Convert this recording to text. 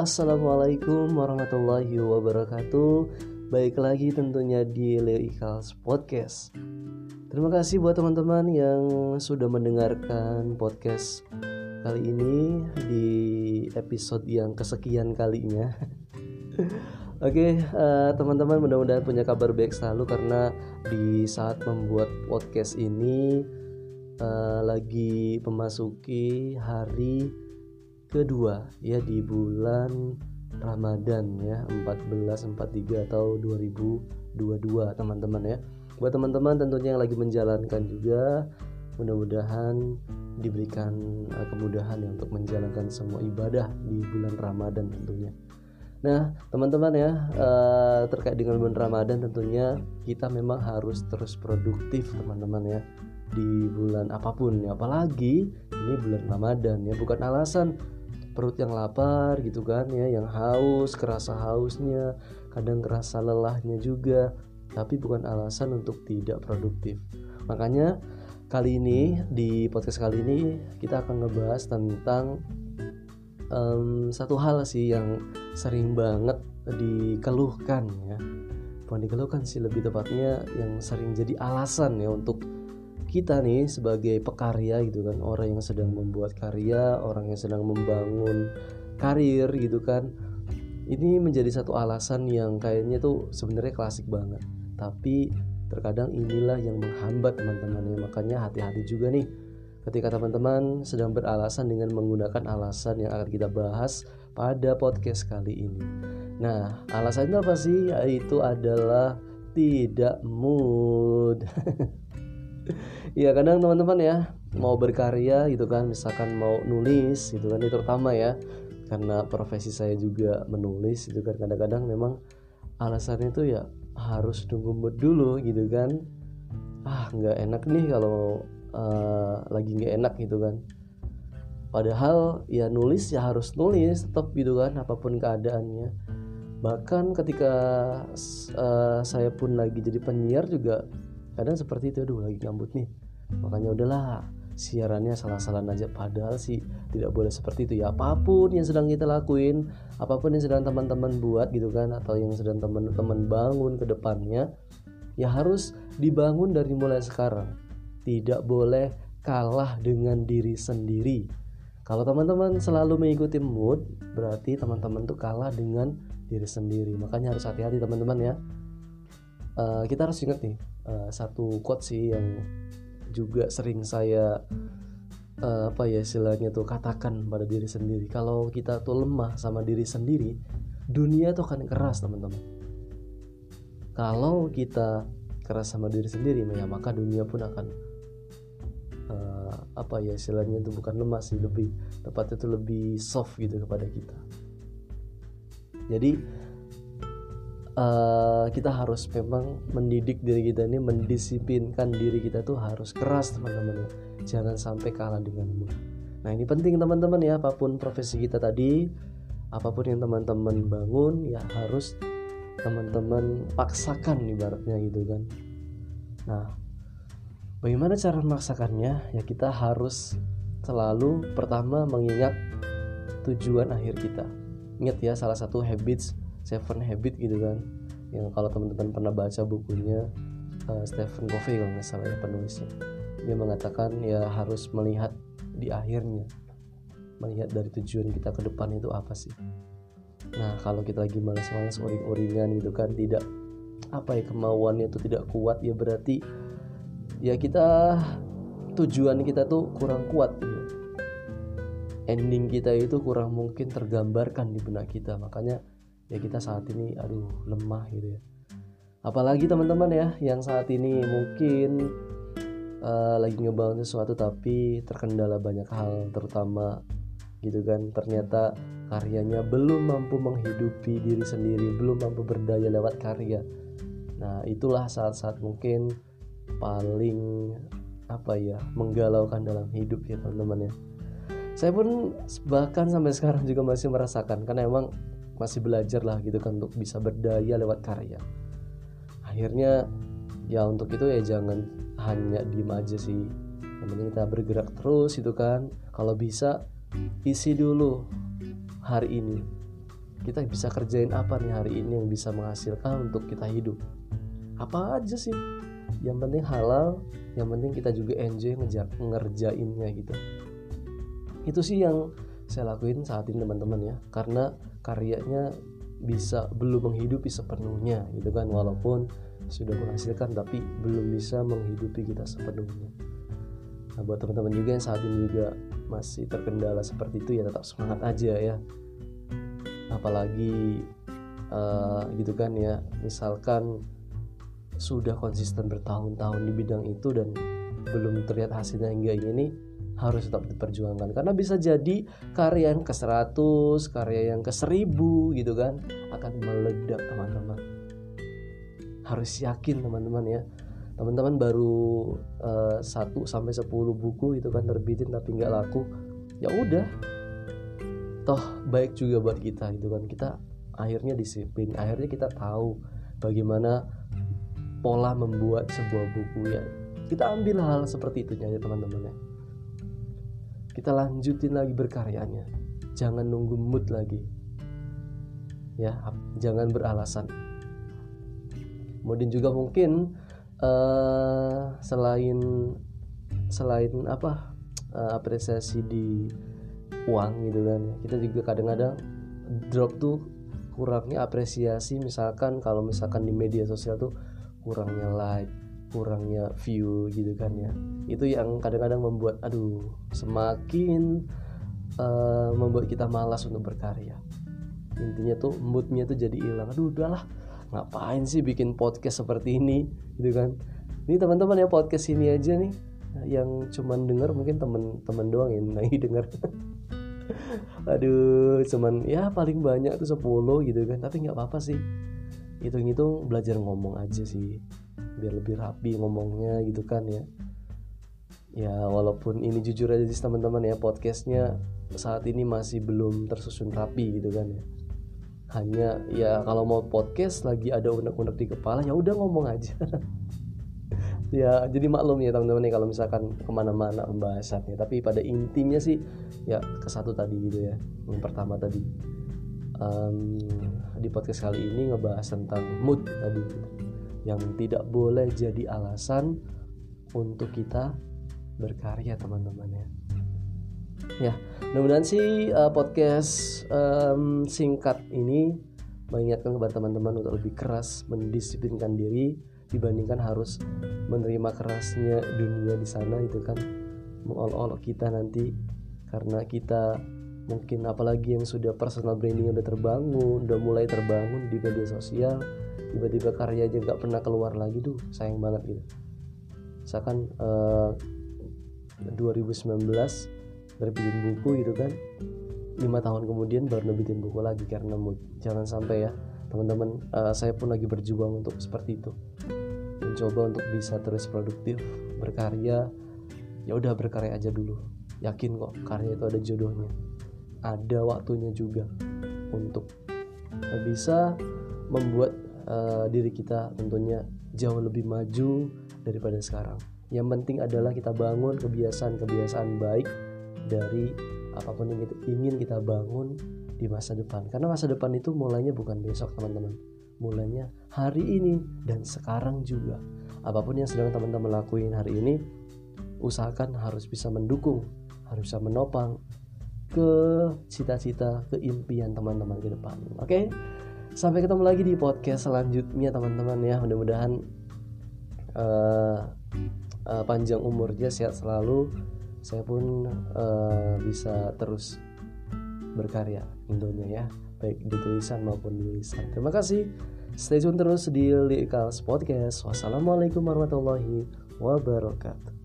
assalamualaikum warahmatullahi wabarakatuh. Baik lagi tentunya di Leo Ikals Podcast. Terima kasih buat teman-teman yang sudah mendengarkan podcast kali ini di episode yang kesekian kalinya. Oke, okay, uh, eh, teman-teman mudah-mudahan punya kabar baik selalu karena di saat membuat podcast ini uh, lagi memasuki hari kedua ya di bulan Ramadan ya 1443 atau 2022 teman-teman ya buat teman-teman tentunya yang lagi menjalankan juga mudah-mudahan diberikan uh, kemudahan ya untuk menjalankan semua ibadah di bulan Ramadan tentunya Nah, teman-teman ya, uh, terkait dengan bulan Ramadan tentunya kita memang harus terus produktif, teman-teman ya, di bulan apa pun ya. Apalagi ini bulan Ramadan ya, bukan alasan perut yang lapar gitu kan ya yang haus kerasa hausnya kadang kerasa lelahnya juga tapi bukan alasan untuk tidak produktif. Makanya kali ini di podcast kali ini kita akan ngebahas tentang um, satu hal sih yang sering banget dikeluhkan ya. Bukan dikeluhkan sih lebih tepatnya yang sering jadi alasan ya untuk kita nih sebagai pekarya gitu kan. Orang yang sedang membuat karya orang yang sedang membangun karir gitu kan. Ini menjadi satu alasan yang kayaknya tuh sebenarnya klasik banget. Tapi terkadang inilah yang menghambat teman-teman ya makanya hati-hati juga nih ketika teman-teman sedang beralasan dengan menggunakan alasan yang akan kita bahas pada podcast kali ini. Nah alasannya apa sih? Yaitu adalah tidak mood Iya kadang teman-teman ya mau berkarya gitu kan misalkan mau nulis gitu kan ini terutama ya karena profesi saya juga menulis gitu kan kadang-kadang memang alasannya itu ya harus tunggu mood dulu gitu kan. Ah nggak enak nih kalau uh, lagi nggak enak gitu kan. Padahal ya nulis ya harus nulis tetap gitu kan apa pun keadaannya. Bahkan ketika uh, saya pun lagi jadi penyiar juga kadang seperti itu aduh lagi gambut nih. Makanya udahlah siarannya salah-salah aja. Padahal sih tidak boleh seperti itu. Ya apa pun yang sedang kita lakuin apa pun yang sedang teman-teman buat gitu kan atau yang sedang teman-teman bangun ke depannya ya harus dibangun dari mulai sekarang. Tidak boleh kalah dengan diri sendiri. Kalau teman-teman selalu mengikuti mood berarti teman-teman tuh kalah dengan diri sendiri. Makanya harus hati-hati teman-teman ya. Uh, kita harus ingat nih uh, satu quote sih yang juga sering saya uh, apa ya istilahnya tuh katakan pada diri sendiri. Kalau kita tuh lemah sama diri sendiri dunia tuh akan keras teman-teman. Kalau kita keras sama diri sendiri ya maka dunia pun akan uh, apa ya istilahnya itu bukan lemah sih lebih tepatnya itu lebih soft gitu kepada kita. Jadi uh, kita harus memang mendidik diri kita ini mendisiplinkan diri kita tuh harus keras teman-teman ya. Jangan sampai kalah denganmu nah ini penting teman-teman ya apa pun profesi kita tadi apa pun yang teman-teman bangun ya harus teman-teman paksakan ibaratnya gitu kan. Nah bagaimana cara memaksakannya? Ya kita harus selalu pertama mengingat tujuan akhir kita. Ingat ya salah satu habits Seven Habit gitu kan. Yang kalau teman-teman pernah baca bukunya uh, Stephen Covey kalau nggak salah ya penulisnya. Dia mengatakan ya harus melihat di akhirnya. Melihat dari tujuan kita ke depan itu apa sih? Nah kalau kita lagi malas-malas uring-uringan gitu kan tidak apa ya kemauannya itu tidak kuat ya berarti ya kita tujuan kita tuh kurang kuat gitu. ending kita itu kurang mungkin tergambarkan di benak kita. Makanya ya kita saat ini aduh lemah gitu ya. Apalagi teman-teman ya yang saat ini mungkin uh, lagi ngebangun sesuatu tapi terkendala banyak hal terutama gitu kan ternyata karyanya belum mampu menghidupi diri sendiri belum mampu berdaya lewat karya. Nah itulah saat-saat mungkin paling apa ya menggalaukan dalam hidup ya teman-teman ya. Saya pun bahkan sampai sekarang juga masih merasakan karena emang masih belajar lah gitu kan untuk bisa berdaya lewat karya. Akhirnya ya untuk itu ya jangan hanya diem aja sih. Yang penting kita bergerak terus itu kan. Kalau bisa isi dulu hari ini. Kita bisa kerjain apa nih hari ini yang bisa menghasilkan untuk kita hidup? Apa aja sih? Yang penting halal yang penting kita juga enjoy ngejar ngerjainnya gitu. Itu sih yang saya lakuin saat ini teman-teman ya. Karena karyanya bisa belum menghidupi sepenuhnya gitu kan. Walaupun sudah menghasilkan tapi belum bisa menghidupi kita sepenuhnya. Nah buat teman-teman juga yang saat ini juga masih terkendala seperti itu ya tetap semangat aja ya. Apalagi uh, gitu kan ya misalkan sudah konsisten bertahun-tahun di bidang itu dan belum terlihat hasilnya hingga ini harus tetap diperjuangkan. Karena bisa jadi karya yang ke 100 karya yang ke 1000 gitu kan akan meledak teman-teman. Harus yakin teman-teman ya. Teman-teman baru uh, eh, 1 sampai 10 buku itu kan terbitin tapi nggak laku ya udah. Toh baik juga buat kita gitu kan. Kita akhirnya disiplin akhirnya kita tahu bagaimana pola membuat sebuah buku ya. Kita ambil hal seperti itu ya teman-teman ya kita lanjutin lagi berkaryanya. Jangan nunggu mood lagi. Ya jangan beralasan. Kemudian juga mungkin uh, selain selain apa uh, apresiasi di uang gitu kan ya, kita juga kadang-kadang drop tuh kurangnya apresiasi. Misalkan kalau misalkan di media sosial tuh kurangnya like kurangnya view gitu kan ya. Itu yang kadang-kadang membuat aduh semakin uh, membuat kita malas untuk berkarya. Intinya tuh moodnya tuh jadi hilang. Aduh udahlah ngapain sih bikin podcast seperti ini gitu kan. Ini teman-teman ya podcast ini aja nih yang cuman denger mungkin temen-temen doang yang lagi denger. Aduh cuman ya paling banyak tuh 10 gitu kan tapi nggak apa-apa sih. Hitung-hitung belajar ngomong aja sih biar lebih rapi ngomongnya gitu kan ya. Ya walaupun ini jujur aja sih teman-teman ya podcastnya saat ini masih belum tersusun rapi gitu kan ya. Hanya ya kalau mau podcast lagi ada unek-unek di kepala ya udah ngomong aja. Ya jadi maklum ya teman-teman ya kalau misalkan ke mana-mana pembahasannya. Tapi pada intinya sih ya ke satu tadi gitu ya yang pertama tadi. Um, di podcast kali ini ngebahas tentang mood tadi yang tidak boleh jadi alasan untuk kita berkarya teman-teman ya. Ya mudah-mudahan sih uh, podcast um, singkat ini mengingatkan kepada teman-teman untuk lebih keras mendisiplinkan diri dibandingkan harus menerima kerasnya dunia di sana itu kan mengolok-olok kita nanti. Karena kita mungkin apalagi yang sudah personal branding udah terbangun udah mulai terbangun di media sosial tiba-tiba karyanya nggak pernah keluar lagi tuh sayang banget gitu. Misalkan uh, 2019 nerbitin buku gitu kan lima tahun kemudian baru nerbitin buku lagi karena mood. Jangan sampai ya teman-teman uh, saya pun lagi berjuang untuk seperti itu. Mencoba untuk bisa terus produktif berkarya ya udah berkarya aja dulu. Yakin kok karya itu ada jodohnya ada waktunya juga untuk bisa membuat uh, diri kita tentunya jauh lebih maju daripada sekarang. Yang penting adalah kita bangun kebiasaan-kebiasaan baik dari apa pun yang kita, ingin kita bangun di masa depan. Karena masa depan itu mulainya bukan besok, teman-teman. Mulainya hari ini dan sekarang juga. Apa pun yang sedang teman-teman lakuin hari ini, usahakan harus bisa mendukung, harus bisa menopang ke cita-cita, ke impian teman-teman ke depan. Oke? Okay? sampai ketemu lagi di podcast selanjutnya teman-teman ya mudah-mudahan uh, uh, panjang umurnya sehat selalu saya pun uh, bisa terus berkarya tentunya ya baik di tulisan maupun di lisan terima kasih stay tune terus di Likals Podcast wassalamualaikum warahmatullahi wabarakatuh